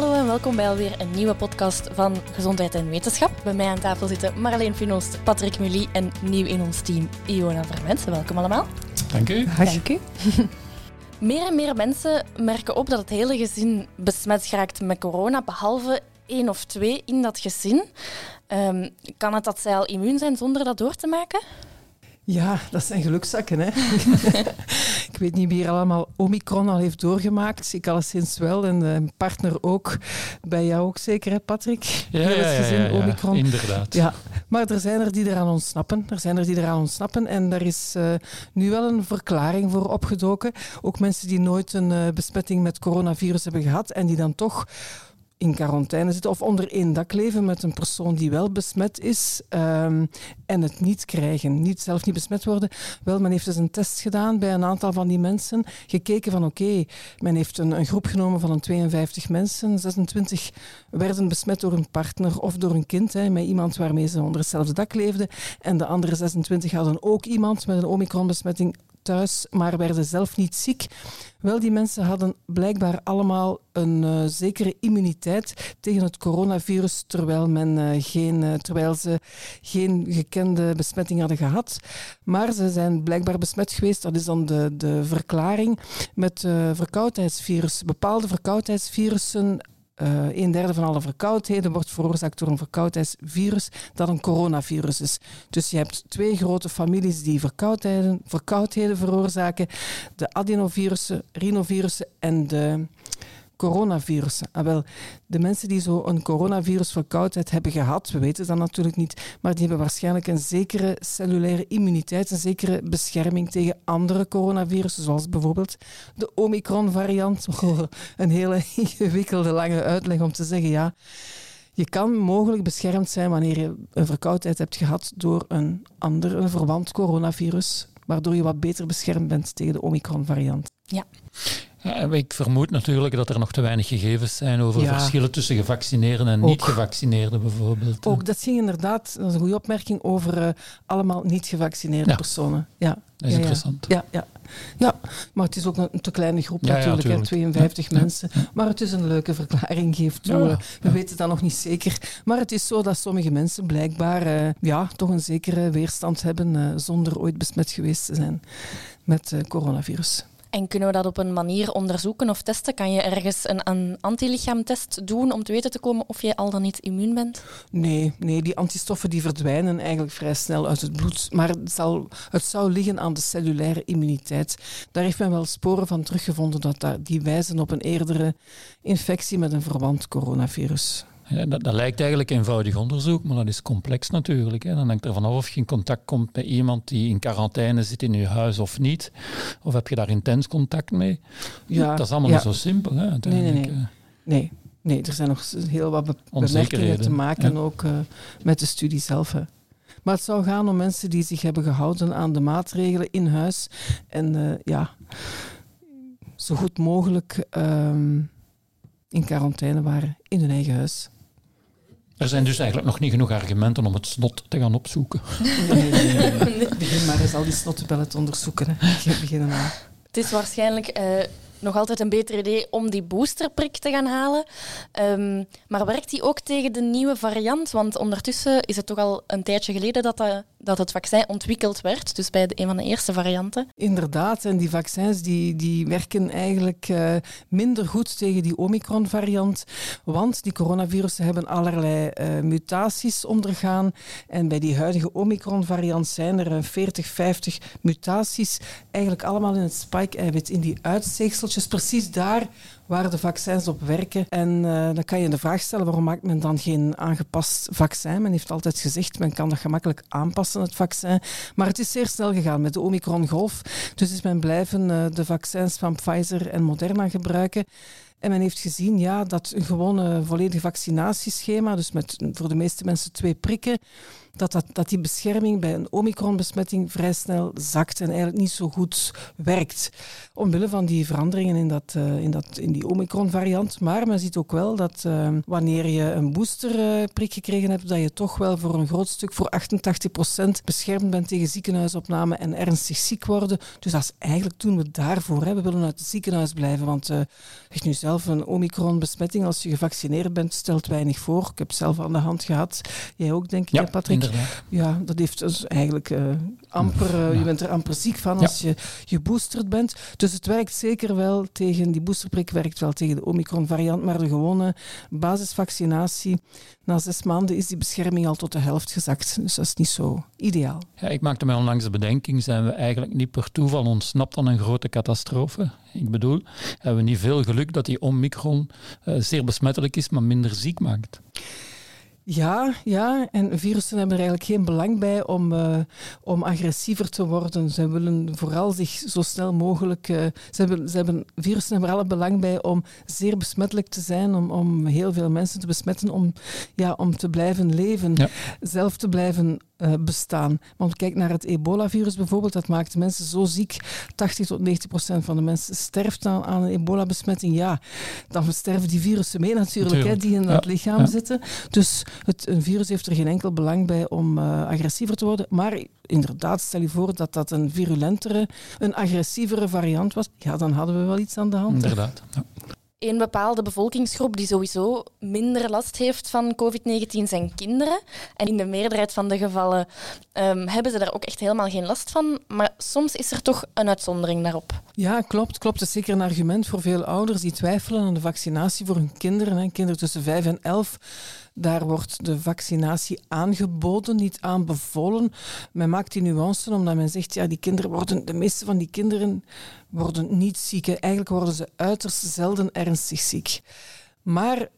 Hallo en welkom bij alweer een nieuwe podcast van Gezondheid en Wetenschap. Bij mij aan tafel zitten Marleen Finoost, Patrick Mully en nieuw in ons team Iona Vermensen. Welkom allemaal. Dank u. Dank u. meer en meer mensen merken op dat het hele gezin besmet geraakt met corona, behalve één of twee in dat gezin. Um, kan het dat zij al immuun zijn zonder dat door te maken? Ja, dat zijn gelukszakken. Hè? ik weet niet wie er allemaal Omicron al heeft doorgemaakt. Ik alleszins wel en mijn partner ook. Bij jou ook zeker, hè, Patrick? Ja, ja, ja, ja, Omicron. inderdaad. Ja, maar er zijn er die eraan ontsnappen. Er zijn er die eraan ontsnappen en daar is uh, nu wel een verklaring voor opgedoken. Ook mensen die nooit een uh, besmetting met coronavirus hebben gehad en die dan toch in quarantaine zitten of onder één dak leven met een persoon die wel besmet is um, en het niet krijgen, niet, zelf niet besmet worden. Wel, men heeft dus een test gedaan bij een aantal van die mensen, gekeken van oké, men heeft een, een, groep genomen van een 52 mensen, 26 werden besmet door een partner of door een kind, hè, met iemand waarmee ze onder hetzelfde dak leefden en de andere 26 hadden ook iemand met een omikron-besmetting thuis, maar werden zelf niet ziek. Wel, die mensen hadden blijkbaar allemaal een uh, zekere immuniteit tegen het coronavirus, terwijl, men, uh, geen, uh, terwijl ze geen gekende besmetting hadden gehad. Maar ze zijn blijkbaar besmet geweest, dat is dan de, de verklaring, met verkoudheidsvirus. Bepaalde verkoudheidsvirussen uh, een derde van alle verkoudheden wordt veroorzaakt door een verkoudheidsvirus dat een coronavirus is. Dus je hebt twee grote families die verkoudheden, verkoudheden veroorzaken. De adenovirussen, rhinovirussen en de coronavirussen. Ah, wel, de mensen die zo een coronavirusverkoudheid hebben gehad, we weten dat natuurlijk niet, maar die hebben waarschijnlijk een zekere cellulaire immuniteit, een zekere bescherming tegen andere coronavirussen, zoals bijvoorbeeld de Omicron-variant. Oh, een hele ingewikkelde lange uitleg om te zeggen, ja, je kan mogelijk beschermd zijn wanneer je een verkoudheid hebt gehad door een ander, een verwant coronavirus, waardoor je wat beter beschermd bent tegen de Omicron-variant. Ja. Ja, ik vermoed natuurlijk dat er nog te weinig gegevens zijn over verschillen tussen gevaccineerden en niet-gevaccineerden bijvoorbeeld. Ook, dat ging inderdaad, dat is een goede opmerking, over uh, allemaal niet-gevaccineerde personen. Ja. Dat is interessant. Ja, ja. ja, maar het is ook een te kleine groep natuurlijk, hè, 52 mensen. Maar het is een leuke verklaring, geeft toe. We weten dat nog niet zeker. Maar het is zo dat sommige mensen blijkbaar uh, ja, toch een zekere weerstand hebben uh, zonder ooit besmet geweest te zijn met coronavirus. En kunnen we dat op een manier onderzoeken of testen? Kan je ergens een, een antilichaamtest doen om te weten te komen of je al dan niet immuun bent? Nee, nee, die antistoffen die verdwijnen eigenlijk vrij snel uit het bloed. Maar het, zal, het zou liggen aan de cellulaire immuniteit. Daar heeft men wel sporen van teruggevonden dat die wijzen op een eerdere infectie met een verwant coronavirus. Dat, dat, lijkt eigenlijk eenvoudig onderzoek, maar dat is complex natuurlijk. Hè. Dan hangt er vanaf of je in contact komt met iemand die in quarantaine zit in je huis of niet. Of heb je daar intens contact mee? Ja, dat is allemaal niet zo simpel. Hè, nee, nee, nee. Eh. nee, nee. er zijn nog heel wat bemerkingen te maken ook uh, met de studie zelf. Hè. Maar het zou gaan om mensen die zich hebben gehouden aan de maatregelen in huis. En uh, ja, zo goed mogelijk um, in quarantaine waren in hun eigen huis. Er zijn dus eigenlijk nog niet genoeg argumenten om het snot te gaan opzoeken. Nee, nee, nee. Begin maar eens al die snottenbellen te onderzoeken. Hè. Beginnen aan. Het is waarschijnlijk uh, nog altijd een beter idee om die boosterprik te gaan halen. Um, maar werkt die ook tegen de nieuwe variant? Want ondertussen is het toch al een tijdje geleden dat, dat, dat het vaccin ontwikkeld werd. Dus bij de, een van de eerste varianten. Inderdaad, en die vaccins die, die werken eigenlijk uh, minder goed tegen die Omicron-variant. Want die coronavirussen hebben allerlei uh, mutaties ondergaan. En bij die huidige Omicron-variant zijn er 40, 50 mutaties. Eigenlijk allemaal in het spike-eiwit, in die uitsteeksels precies daar waar de vaccins op werken. En uh, dan kan je de vraag stellen, waarom maakt men dan geen aangepast vaccin? Men heeft altijd gezegd, men kan dat gemakkelijk aanpassen, het vaccin. Maar het is zeer snel gegaan met de Omicron-golf. Dus is men blijven uh, de vaccins van Pfizer en Moderna gebruiken. En men heeft gezien ja, dat een gewone volledig vaccinatieschema, dus met voor de meeste mensen twee prikken, dat, dat, dat die bescherming bij een omikronbesmetting vrij snel zakt en eigenlijk niet zo goed werkt. Omwille van die veranderingen in, dat, uh, in, dat, in die omikron-variant. Maar men ziet ook wel dat uh, wanneer je een boosterprik uh, gekregen hebt, dat je toch wel voor een groot stuk, voor 88% beschermd bent tegen ziekenhuisopname en ernstig ziek worden. Dus dat is eigenlijk doen we daarvoor. Hè. We willen uit het ziekenhuis blijven, want uh, nu zelf zelf een Omicron-besmetting als je gevaccineerd bent, stelt weinig voor. Ik heb zelf aan de hand gehad. Jij ook, denk ik, ja, Patrick? Inderdaad. Ja, dat heeft dus eigenlijk uh, amper, uh, je bent er amper ziek van als ja. je geboosterd bent. Dus het werkt zeker wel tegen, die boosterprik werkt wel tegen de Omicron-variant, maar de gewone basisvaccinatie, na zes maanden is die bescherming al tot de helft gezakt. Dus dat is niet zo ideaal. Ja, ik maakte mij onlangs de bedenking, zijn we eigenlijk niet per toeval ontsnapt aan een grote catastrofe? Ik bedoel, hebben we niet veel geluk dat die Omicron uh, zeer besmettelijk is, maar minder ziek maakt? Ja, ja, en virussen hebben er eigenlijk geen belang bij om, uh, om agressiever te worden. Ze willen vooral zich zo snel mogelijk. Uh, ze hebben, ze hebben, virussen hebben er alle belang bij om zeer besmettelijk te zijn, om, om heel veel mensen te besmetten, om, ja, om te blijven leven, ja. zelf te blijven uh, bestaan. Want kijk naar het ebola-virus bijvoorbeeld, dat maakt mensen zo ziek. 80 tot 90 procent van de mensen sterft aan, aan een ebola-besmetting. Ja, dan sterven die virussen mee natuurlijk, natuurlijk. Hè, die in ja. het lichaam ja. zitten. Dus het, een virus heeft er geen enkel belang bij om uh, agressiever te worden. Maar inderdaad, stel je voor dat dat een virulentere, een agressievere variant was. Ja, dan hadden we wel iets aan de hand. Inderdaad. Ja. Een bepaalde bevolkingsgroep die sowieso minder last heeft van COVID-19 zijn kinderen. En in de meerderheid van de gevallen um, hebben ze daar ook echt helemaal geen last van. Maar soms is er toch een uitzondering daarop. Ja, klopt. klopt. Dat is zeker een argument voor veel ouders die twijfelen aan de vaccinatie voor hun kinderen. Hè. Kinderen tussen 5 en 11 daar wordt de vaccinatie aangeboden, niet aanbevolen. Men maakt die nuance omdat men zegt, ja, die kinderen worden, de meeste van die kinderen worden niet ziek. Eigenlijk worden ze uiterst zelden ernstig ziek. Maar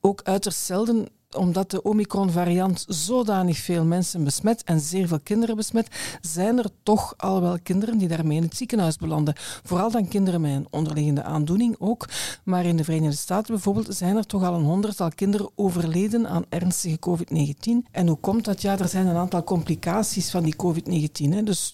ook uiterst zelden omdat de Omicron-variant zodanig veel mensen besmet en zeer veel kinderen besmet, zijn er toch al wel kinderen die daarmee in het ziekenhuis belanden. Vooral dan kinderen met een onderliggende aandoening ook. Maar in de Verenigde Staten bijvoorbeeld zijn er toch al een honderdtal kinderen overleden aan ernstige COVID-19. En hoe komt dat? Ja, er zijn een aantal complicaties van die COVID-19. Dus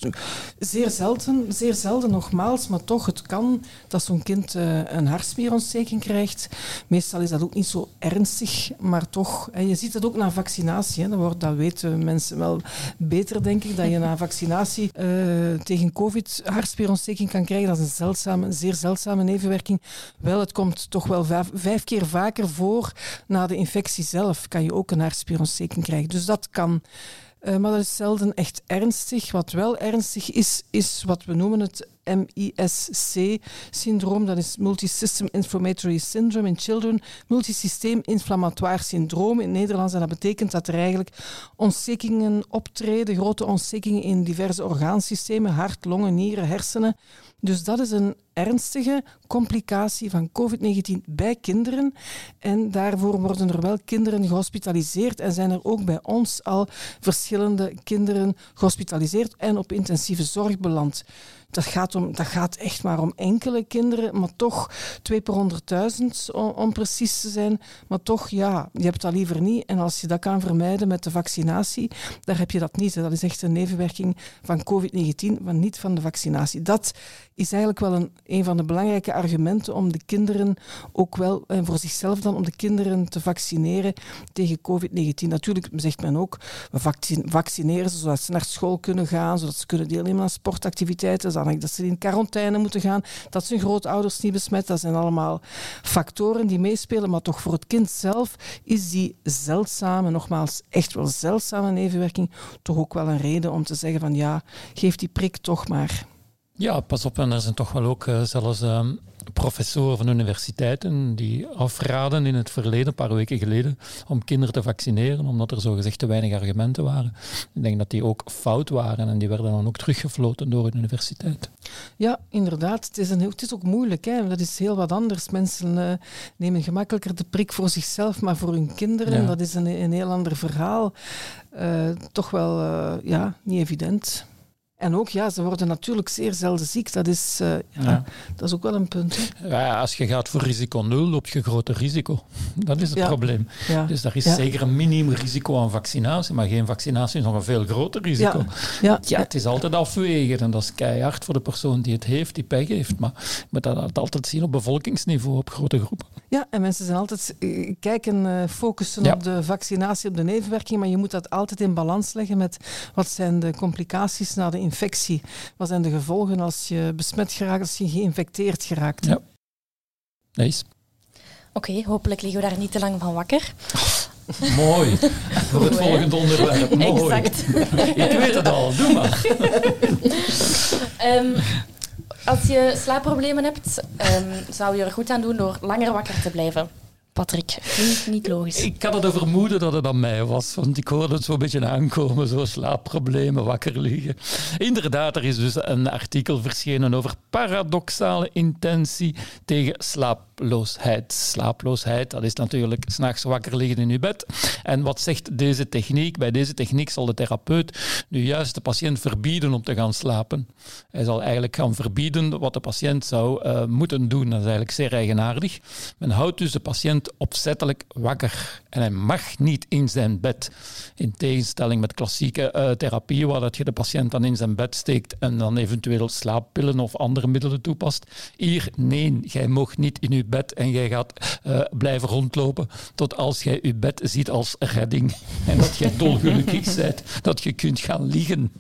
zeer zelden, zeer zelden nogmaals, maar toch, het kan dat zo'n kind uh, een hartspierontsteking krijgt. Meestal is dat ook niet zo ernstig, maar toch en je ziet het ook na vaccinatie. Hè. Dat, wordt, dat weten mensen wel beter, denk ik, dat je na vaccinatie uh, tegen COVID hartspierontsteking kan krijgen. Dat is een zeldzame, een zeer zeldzame nevenwerking. Wel, het komt toch wel vijf, vijf keer vaker voor na de infectie zelf. Kan je ook een hartspierontsteking krijgen. Dus dat kan. Uh, maar dat is zelden echt ernstig. Wat wel ernstig is, is wat we noemen het MISC-syndroom. Dat is Multisystem Inflammatory Syndrome in Children. Multisysteem inflammatoire syndroom in het Nederlands. En dat betekent dat er eigenlijk ontstekingen optreden, grote ontstekingen in diverse orgaansystemen, hart, longen, nieren, hersenen. Dus dat is een ernstige complicatie van COVID-19 bij kinderen. En daarvoor worden er wel kinderen gehospitaliseerd en zijn er ook bij ons al verschillende kinderen gehospitaliseerd en op intensieve zorg beland. Dat gaat, om, dat gaat echt maar om enkele kinderen, maar toch 2 per 100.000 om, precies te zijn. Maar toch, ja, je hebt dat liever niet. En als je dat kan vermijden met de vaccinatie, daar heb je dat niet. Dat is echt een nevenwerking van COVID-19, maar niet van de vaccinatie. Dat is eigenlijk wel een, een van de belangrijke argumenten om de kinderen ook wel, en voor zichzelf dan, om de kinderen te vaccineren tegen COVID-19. Natuurlijk zegt men ook, we vaccineren ze zodat ze naar school kunnen gaan, zodat ze kunnen deelnemen aan sportactiviteiten, dat ze in quarantaine moeten gaan, dat ze hun grootouders niet besmet. Dat zijn allemaal factoren die meespelen, maar toch voor het kind zelf is die zeldzame, nogmaals echt wel zeldzame nevenwerking, toch ook wel een reden om te zeggen van ja, geef die prik toch maar. Ja, pas op, en er zijn toch wel ook uh, zelfs uh, professoren van universiteiten die afraden in het verleden, een paar weken geleden, om kinderen te vaccineren, omdat er zogezegd te weinig argumenten waren. Ik denk dat die ook fout waren en die werden dan ook teruggefloten door de universiteit. Ja, inderdaad. Het is, een, het is ook moeilijk. Hè? Dat is heel wat anders. Mensen uh, nemen gemakkelijker de prik voor zichzelf, maar voor hun kinderen, ja. dat is een, een heel ander verhaal. Uh, toch wel uh, ja, niet evident. En ook, ja, ze worden natuurlijk zeer zelden ziek. Dat is, uh, ja, ja. dat is ook wel een punt. Ja, als je gaat voor risico nul, loop je groter risico. Dat is het ja. probleem. Dus daar is zeker een minimum risico aan vaccinatie, maar geen vaccinatie is nog een veel groter risico. Ja. Ja. het is altijd afwegen en dat is keihard voor de persoon die het heeft, die pech heeft. Maar je dat altijd zien op bevolkingsniveau, op grote groepen. Ja, en mensen zijn altijd uh, kijken, uh, focussen op de vaccinatie, op de nevenwerking, maar je moet dat altijd in balans leggen met wat zijn de complicaties na de infectie. Wat zijn de gevolgen als je besmet geraakt, als je geïnfecteerd geraakt? Ja. Nice. Oké, hopelijk liggen we daar niet te lang van wakker. Mooi. Voor het volgende onderwerp. Mooi. Exact. Ik weet het al, doe maar. Ehm, als je slaapproblemen hebt, ehm, zou je er goed aan doen door langer wakker te blijven. Patrick, niet, niet logisch. Ik had het vermoeden dat het aan mij was, want ik hoorde het zo'n beetje aankomen, zo slaapproblemen, wakker liggen. Inderdaad, er is dus een artikel verschenen over paradoxale intentie tegen slaaploosheid. Slaaploosheid, dat is natuurlijk s'nachts wakker liggen in je bed. En wat zegt deze techniek? Bij deze techniek zal de therapeut nu juist de patiënt verbieden om te gaan slapen. Hij zal eigenlijk gaan verbieden wat de patiënt zou uh, moeten doen. Dat is eigenlijk zeer eigenaardig. Men houdt dus de patiënt opzettelijk wakker. En hij mag niet in zijn bed. In tegenstelling met klassieke uh, therapie, waar dat je de patiënt dan in zijn bed steekt en dan eventueel slaappillen of andere middelen toepast. Hier, nee, jij mag niet in je bed en jij gaat uh, blijven rondlopen tot als jij je bed ziet als redding. En dat jij dolgelukkig bent, dat je kunt gaan liggen.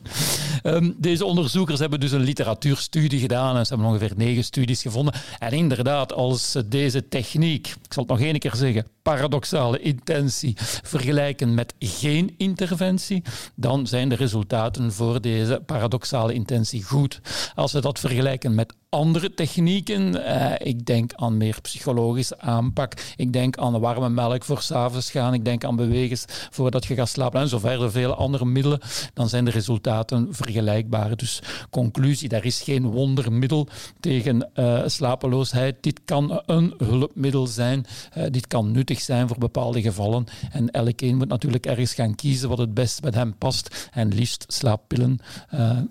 Um, deze onderzoekers hebben dus een literatuurstudie gedaan en ze hebben ongeveer negen studies gevonden. En inderdaad, als deze techniek, ik zal het nog één keer zeggen, paradoxale intentie vergelijken met geen interventie, dan zijn de resultaten voor deze paradoxale intentie goed. Als we dat vergelijken met andere technieken. Uh, ik denk aan meer psychologische aanpak. Ik denk aan warme melk voor s'avonds gaan. Ik denk aan bewegen voordat je gaat slapen en zo verder. Vele andere middelen. Dan zijn de resultaten vergelijkbaar. Dus conclusie, daar is geen wondermiddel tegen uh, slapeloosheid. Dit kan een hulpmiddel zijn. Uh, dit kan nuttig zijn voor bepaalde gevallen. En elkeen moet natuurlijk ergens gaan kiezen wat het best bij hem past. En liefst slaappillen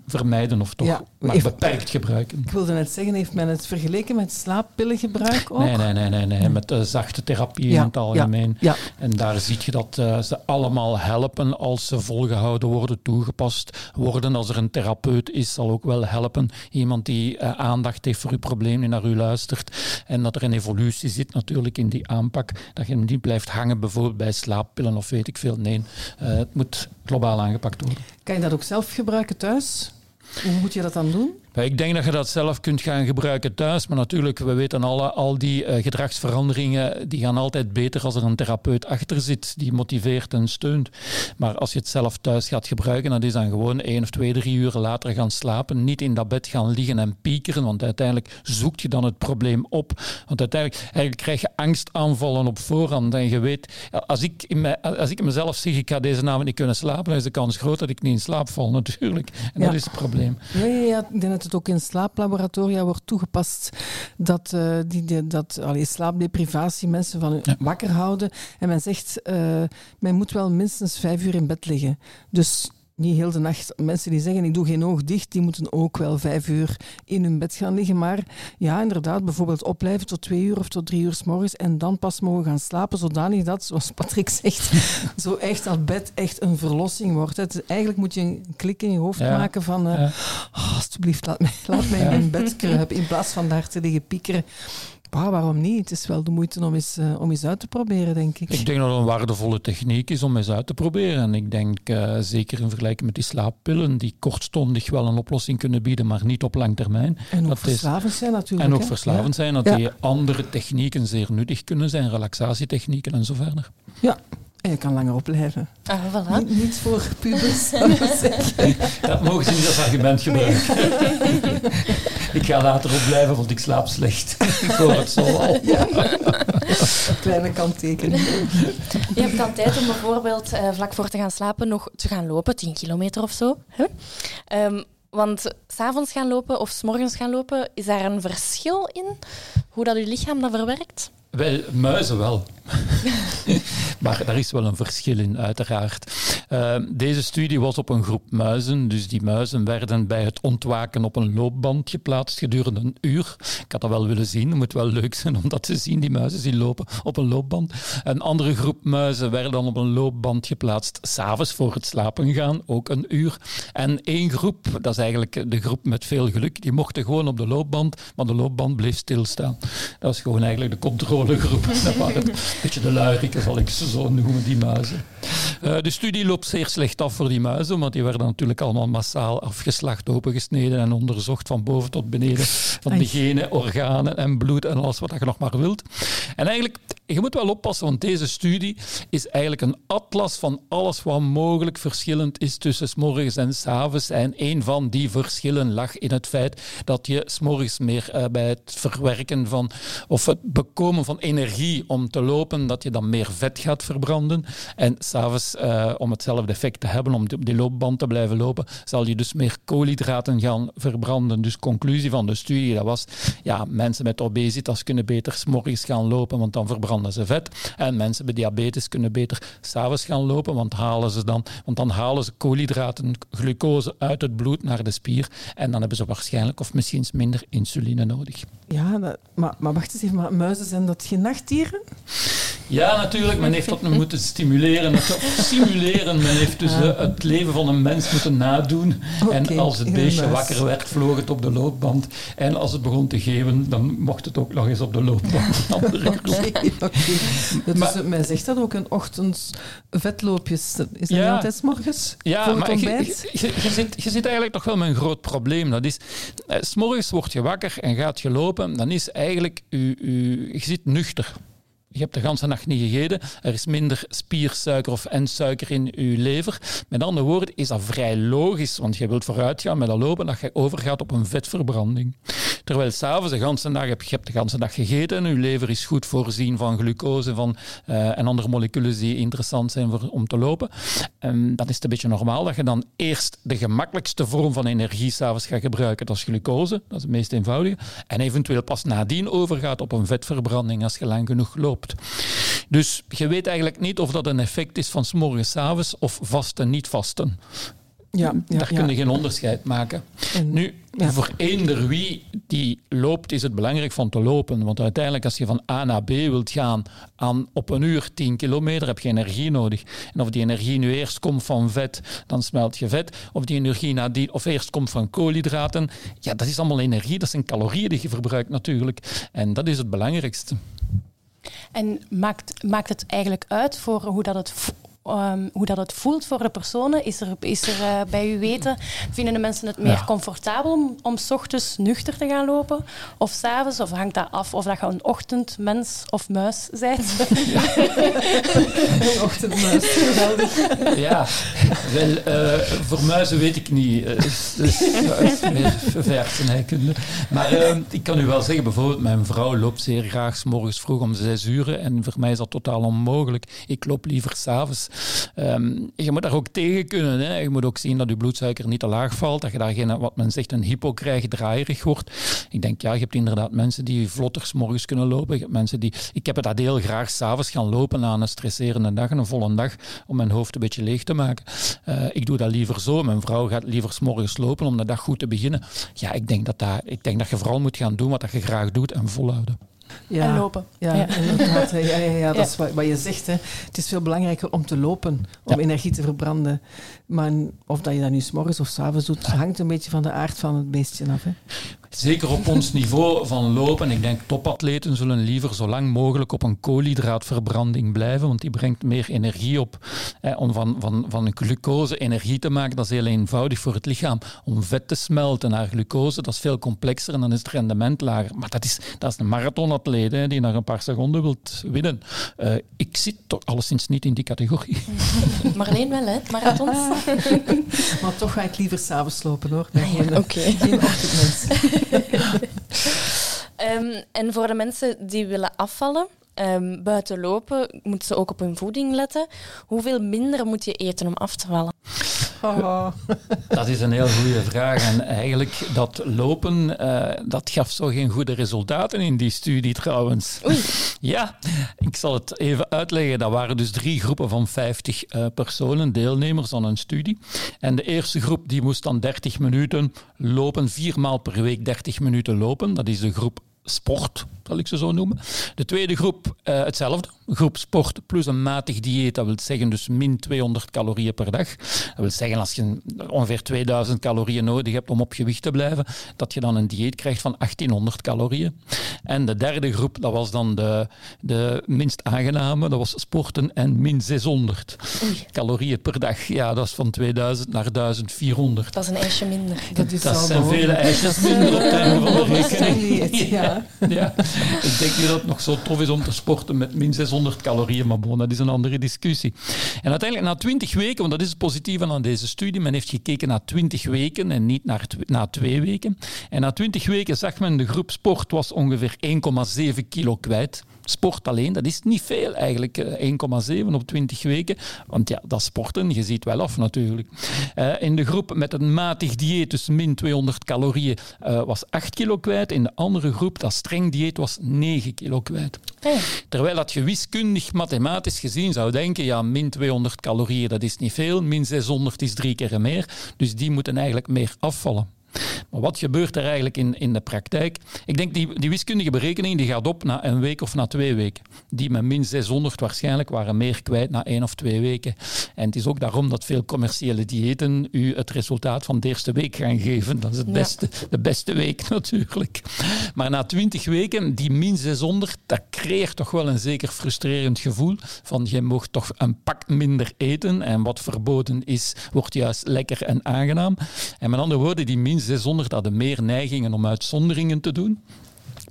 vermijden of toch ja, maar beperkt gebruiken. Ik wilde net zeggen, heeft men het vergeleken met slaappillengebruik ook? Nee, nee, nee, nee, nee. met uh, zachte therapie ja, in het algemeen. Ja, ja. En daar zie je dat uh, ze allemaal helpen als ze volgehouden worden, toegepast worden. Als er een therapeut is, zal ook wel helpen. Iemand die uh, aandacht heeft voor uw probleem, die naar u luistert. En dat er een evolutie zit natuurlijk in die aanpak. Dat je niet blijft hangen bijvoorbeeld bij slaappillen of weet ik veel. Nee, het moet globaal aangepakt worden. Kan je dat ook zelf gebruiken thuis? Hoe moet je dat dan doen? Ik denk dat je dat zelf kunt gaan gebruiken thuis. Maar natuurlijk, we weten alle, al die uh, gedragsveranderingen die gaan altijd beter als er een therapeut achter zit die motiveert en steunt. Maar als je het zelf thuis gaat gebruiken, dan is dan gewoon één of twee, drie uur later gaan slapen. Niet in dat bed gaan liggen en piekeren, want uiteindelijk zoekt je dan het probleem op. Want uiteindelijk eigenlijk krijg je angstaanvallen op voorhand. En je weet, als ik, in mij, als ik mezelf zeg, ik ga deze avond niet kunnen slapen, dan is de kans groot dat ik niet in slaap val natuurlijk. En ja. dat is het probleem. Ja, ja, ja. Dat het ook in slaaplaboratoria wordt toegepast dat, uh, die, die, dat allee, slaapdeprivatie mensen van ja. wakker houden. En men zegt, uh, men moet wel minstens vijf uur in bed liggen. Dus niet heel de nacht. Mensen die zeggen ik doe geen oog dicht, die moeten ook wel vijf uur in hun bed gaan liggen. Maar ja, inderdaad, bijvoorbeeld opblijven tot twee uur of tot drie uur s morgens en dan pas mogen gaan slapen, zodanig dat, zoals Patrick zegt, zo echt dat bed echt een verlossing wordt. Het, eigenlijk moet je een klik in je hoofd ja. maken van uh, ja. oh, alsjeblieft, laat mij, laat mij in mijn bed kruipen in plaats van daar te liggen piekeren. Ah, waarom niet? Het is wel de moeite om eens, uh, om eens uit te proberen, denk ik. Ik denk dat het een waardevolle techniek is om eens uit te proberen. En ik denk uh, zeker in vergelijking met die slaappillen, die kortstondig wel een oplossing kunnen bieden, maar niet op lang termijn. En ook dat verslavend is, zijn natuurlijk. En ook hè? verslavend ja. zijn, dat ja. die andere technieken zeer nuttig kunnen zijn, relaxatietechnieken en zo verder. Ja, en je kan langer opblijven. Ah, voilà. Niet, niet voor pubers. Dat mogen ze niet als argument gebruiken. ik ga later opblijven, want ik slaap slecht. ik hoor het zo al. Ja. Kleine kanttekening. Je hebt dan tijd om bijvoorbeeld uh, vlak voor te gaan slapen nog te gaan lopen, 10 kilometer of zo. Hè? Um, want s'avonds gaan lopen of s'morgens gaan lopen, is daar een verschil in hoe dat je lichaam dat verwerkt? Wel, muizen wel. maar daar is wel een verschil in, uiteraard. Uh, deze studie was op een groep muizen. Dus die muizen werden bij het ontwaken op een loopband geplaatst gedurende een uur. Ik had dat wel willen zien. Het moet wel leuk zijn om dat te zien, die muizen die lopen op een loopband. Een andere groep muizen werden dan op een loopband geplaatst s'avonds voor het slapen gaan, ook een uur. En één groep, dat is eigenlijk de groep met veel geluk, die mochten gewoon op de loopband, maar de loopband bleef stilstaan. Dat was gewoon eigenlijk de controlegroep. Dat waren een beetje de luieriken, zal ik ze zo noemen, die muizen. Uh, de studie loopt zeer slecht af voor die muizen, want die werden natuurlijk allemaal massaal afgeslacht, opengesneden en onderzocht van boven tot beneden. Van de genen, organen en bloed en alles wat je nog maar wilt. En eigenlijk je moet wel oppassen, want deze studie is eigenlijk een atlas van alles wat mogelijk verschillend is tussen s'morgens en s'avonds. En een van die verschillen lag in het feit dat je s'morgens meer uh, bij het verwerken van of het bekomen van energie om te lopen, dat je dan meer vet gaat verbranden. En s'avonds, uh, om hetzelfde effect te hebben, om op die loopband te blijven lopen, zal je dus meer koolhydraten gaan verbranden. Dus conclusie van de studie, dat was, ja, mensen met obesitas kunnen beter s'morgens gaan lopen, want dan verbranden ze vet. En mensen met diabetes kunnen beter s'avonds gaan lopen, want, halen ze dan, want dan halen ze koolhydraten, glucose uit het bloed naar de spier. En dan hebben ze waarschijnlijk of misschien minder insuline nodig. Ja, maar, maar wacht eens even, maar muizen zijn dat geen nachtdieren? Ja, natuurlijk. Men heeft dat moeten stimuleren, simuleren. Men heeft dus ah. het leven van een mens moeten nadoen. en als het beestje wakker werd, vloog het op de loopband. En als het begon te geven, dan mocht het ook nog eens op de loopband. Oké, oké. Dus men zegt dat ook een ochtends vetloopjes. Is dat ja. altijd morgens? Ja, maar je, je, je, zit, je zit eigenlijk toch wel met een groot probleem. Dat is, eh, s morgens word je wakker en gaat je lopen, dan is eigenlijk, u, u, je zit nuchter. Je hebt de hele nacht niet gegeten. Er is minder spiersuiker of suiker in je lever. Met andere woorden is dat vrij logisch, want je wilt vooruitgaan met dat lopen dat je overgaat op een vetverbranding. Terwijl s'avonds de hele dag heb je hebt de hele dag gegeten en je lever is goed voorzien van glucose van, uh, en andere moleculen die interessant zijn voor, om te lopen. Um, dan is het een beetje normaal dat je dan eerst de gemakkelijkste vorm van energie s'avonds gaat gebruiken. Dat is glucose, dat is het meest eenvoudige. En eventueel pas nadien overgaat op een vetverbranding als je lang genoeg loopt. Dus je weet eigenlijk niet of dat een effect is van s morgens avonds of vasten, niet vasten. Ja, ja, Daar kun je geen onderscheid maken. nu, voor eender wie die loopt, is het belangrijk van te lopen. Want uiteindelijk, als je van A naar B wilt gaan aan op een uur 10 kilometer, heb je energie nodig. En of die energie nu eerst komt van vet, dan smelt je vet. Of die energie nadien, of eerst komt van koolhydraten, ja, dat is allemaal energie. Dat zijn calorieën die je verbruikt natuurlijk. En dat is het belangrijkste. En maakt, maakt het eigenlijk uit voor hoe dat het Um, hoe dat het voelt voor de personen. Is er, is er uh, bij u weten, vinden de mensen het meer comfortabel om, om s ochtends nuchter te gaan lopen? Of s'avonds? Of hangt dat af of dat je een ochtendmens of muis bent? Ja. een ochtendmuis, geweldig. Ja, wel, uh, voor muizen weet ik niet. Uh, is, is, is meer verversenheikunde. Maar ehm, ik kan u wel zeggen, bijvoorbeeld mijn vrouw loopt zeer graag s morgens vroeg om zes uur. En voor mij is dat totaal onmogelijk. Ik loop liever s'avonds. Um, je moet daar ook tegen kunnen. Hè. Je moet ook zien dat je bloedsuiker niet te laag valt, dat je daar geen, wat men zegt, een hypo krijgt, draaierig wordt. Ik denk, ja, je hebt inderdaad mensen die vlotter morgens kunnen lopen. Mensen die... Ik heb het dat heel graag s'avonds gaan lopen na een stresserende dag, een volle dag, om mijn hoofd een beetje leeg te maken. Uh, ik doe dat liever zo. Mijn vrouw gaat liever morgens lopen om de dag goed te beginnen. Ja, ik denk dat, dat, ik denk dat je vooral moet gaan doen wat je graag doet en volhouden ja, en lopen. Ja, ja. inderdaad. Ja, ja, ja, dat is wat, wat, je zegt. Hè. Het is veel belangrijker om te lopen, om energie te verbranden. Maar of dat je dat nu s'morgens of s'avonds doet, hangt een beetje van de aard van het beestje af. Hè. Zeker op ons niveau van lopen. Ik denk topatleten zullen liever zo lang mogelijk op een koolhydraatverbranding blijven, want die brengt meer energie op. om van, van, van glucose energie te maken, dat is heel eenvoudig voor het lichaam. Om vet te smelten naar glucose, dat is veel complexer en dan is het rendement lager. Maar dat is, dat is een marathonatleet hè, die naar een paar seconden wilt winnen. Uh, ik zit toch alleszins niet in die categorie. Marleen wel, hè? Marathons. maar toch ga ik liever s'avonds lopen, hoor. Oké. Okay. Geen ochtendmens. Um, en voor de mensen die willen afvallen, um, buiten lopen, moeten ze ook op hun voeding letten. Hoeveel minder moet je eten om af te vallen? Oh. Dat is een heel goede vraag. En eigenlijk dat lopen, uh, dat gaf zo geen goede resultaten in die studie trouwens. Oei. Ja, ik zal het even uitleggen. Dat waren dus drie groepen van 50 uh, eh, personen, deelnemers aan een studie. En de eerste groep die moest dan 30 minuten lopen, vier maal per week 30 minuten lopen. Dat is de groep sport, zal ik ze zo noemen. De tweede groep uh, hetzelfde, groep sport plus een matig dieet, dat wil zeggen dus min 200 calorieën per dag. Dat wil zeggen als je ongeveer 2000 calorieën nodig hebt om op gewicht te blijven, dat je dan een dieet krijgt van 1800 calorieën. En de derde groep, dat was dan de, de minst aangename, dat was sporten en min 600 calorieën per dag. Ja, dat is van 2000 naar 1400. Dat is een ijsje minder. Dat, is Dat zijn behoorlijk. vele ijsjes minder op einde van de rekening. Ja. Ja, ik denk niet dat het nog zo tof is om te sporten met min 600 calorieën, maar bon, dat is een andere discussie. En uiteindelijk na 20 weken, want dat is het positieve aan deze studie, men heeft gekeken naar 20 weken en niet naar na twee weken. En na 20 weken zag men de groep sport was ongeveer 1,7 kilo kwijt. Sport alleen, dat is niet veel eigenlijk, eh, 1,7 op 20 weken. Want ja, dat sporten, je ziet wel af natuurlijk. Eh, in de groep met een matig dieet, dus min 200 calorieën, eh, was 8 kilo kwijt. In de andere groep, dat streng dieet, was 9 kilo kwijt. Ja. Terwijl dat je wiskundig, mathematisch gezien zou denken, ja, min 200 calorieën, dat is niet veel. Min 600 is drie keer meer. Dus die moeten eigenlijk meer afvallen. Maar wat gebeurt er eigenlijk in, in de praktijk? Ik denk die, die wiskundige berekening die gaat op na een week of na twee weken. Die met min 600 waarschijnlijk waren meer kwijt na één of twee weken. En het is ook daarom dat veel commerciële diëten u het resultaat van de eerste week gaan geven. Dat is het Ja. beste, de beste week natuurlijk. Maar na 20 weken, die min 600, dat creëert toch wel een zeker frustrerend gevoel. Van je mocht toch een pak minder eten. En wat verboden is, wordt juist lekker en aangenaam. En met andere woorden, die min 600 hadden meer neigingen om uitzonderingen te doen.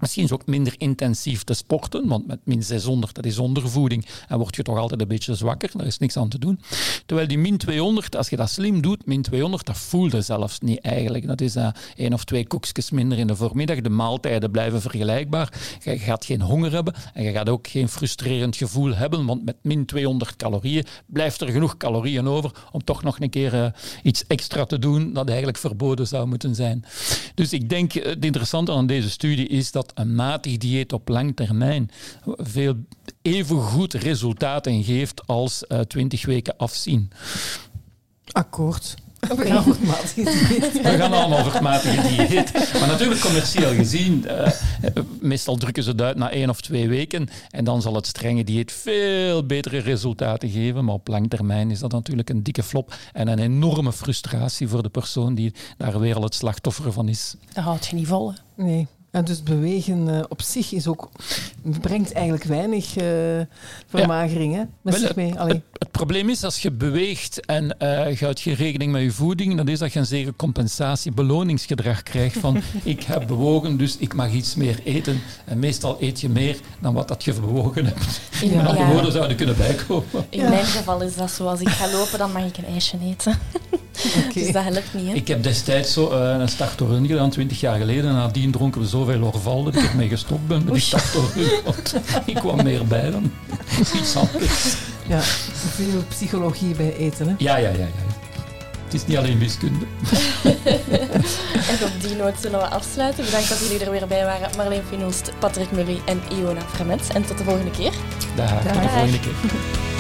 Misschien is ook minder intensief te sporten, want met min 600, dat is ondervoeding, en word je toch altijd een beetje zwakker, daar is niks aan te doen. Terwijl die min 200, als je dat slim doet, min 200, dat voelde zelfs niet eigenlijk. Dat is uh, één of twee koekjes minder in de voormiddag, de maaltijden blijven vergelijkbaar, je gaat geen honger hebben en je gaat ook geen frustrerend gevoel hebben, want met min 200 calorieën blijft er genoeg calorieën over om toch nog een keer uh, iets extra te doen dat eigenlijk verboden zou moeten zijn. Dus ik denk, uh, het interessante aan deze studie is dat een matig dieet op lang termijn veel even goed resultaten geeft als uh, 20 weken afzien. Akkoord. We gaan over het matige dieet. We gaan allemaal over het matige dieet. Maar natuurlijk commercieel gezien, uh, meestal drukken ze het uit na één of twee weken. En dan zal het strenge dieet veel betere resultaten geven. Maar op lang termijn is dat natuurlijk een dikke flop. En een enorme frustratie voor de persoon die daar weer al het slachtoffer van is. Dat houdt je niet vol. Hè? Nee. En dus bewegen uh, op zich is ook, brengt eigenlijk weinig uh, vermagering ja. hè, met Wel, zich mee. Het, het, het, probleem is, als je beweegt en uh, je houdt geen rekening met je voeding, dan is dat je een zeker compensatie-beloningsgedrag krijgt van ik heb bewogen, dus ik mag iets meer eten. En meestal eet je meer dan wat dat je bewogen hebt. In, ja. andere woorden zouden kunnen bijkomen. In ja. mijn geval is dat zo. Als ik ga lopen, dan mag ik een ijsje eten. Okay. Dus dat helpt niet. Hè? Ik heb destijds zo uh, een startorun gedaan, 20 jaar geleden. En nadien dronken we zoveel Orval dat ik ermee gestopt ben met die startorun. Want ik kwam meer bij dan iets anders. Ja, veel psychologie bij eten. Hè? Ja, ja, ja, ja. Het is niet alleen wiskunde. en op die noot zullen we afsluiten. Bedankt dat jullie er weer bij waren. Marleen Finoost, Patrick Mully en Iona Fremet. En tot de volgende keer. Dag, tot de volgende keer.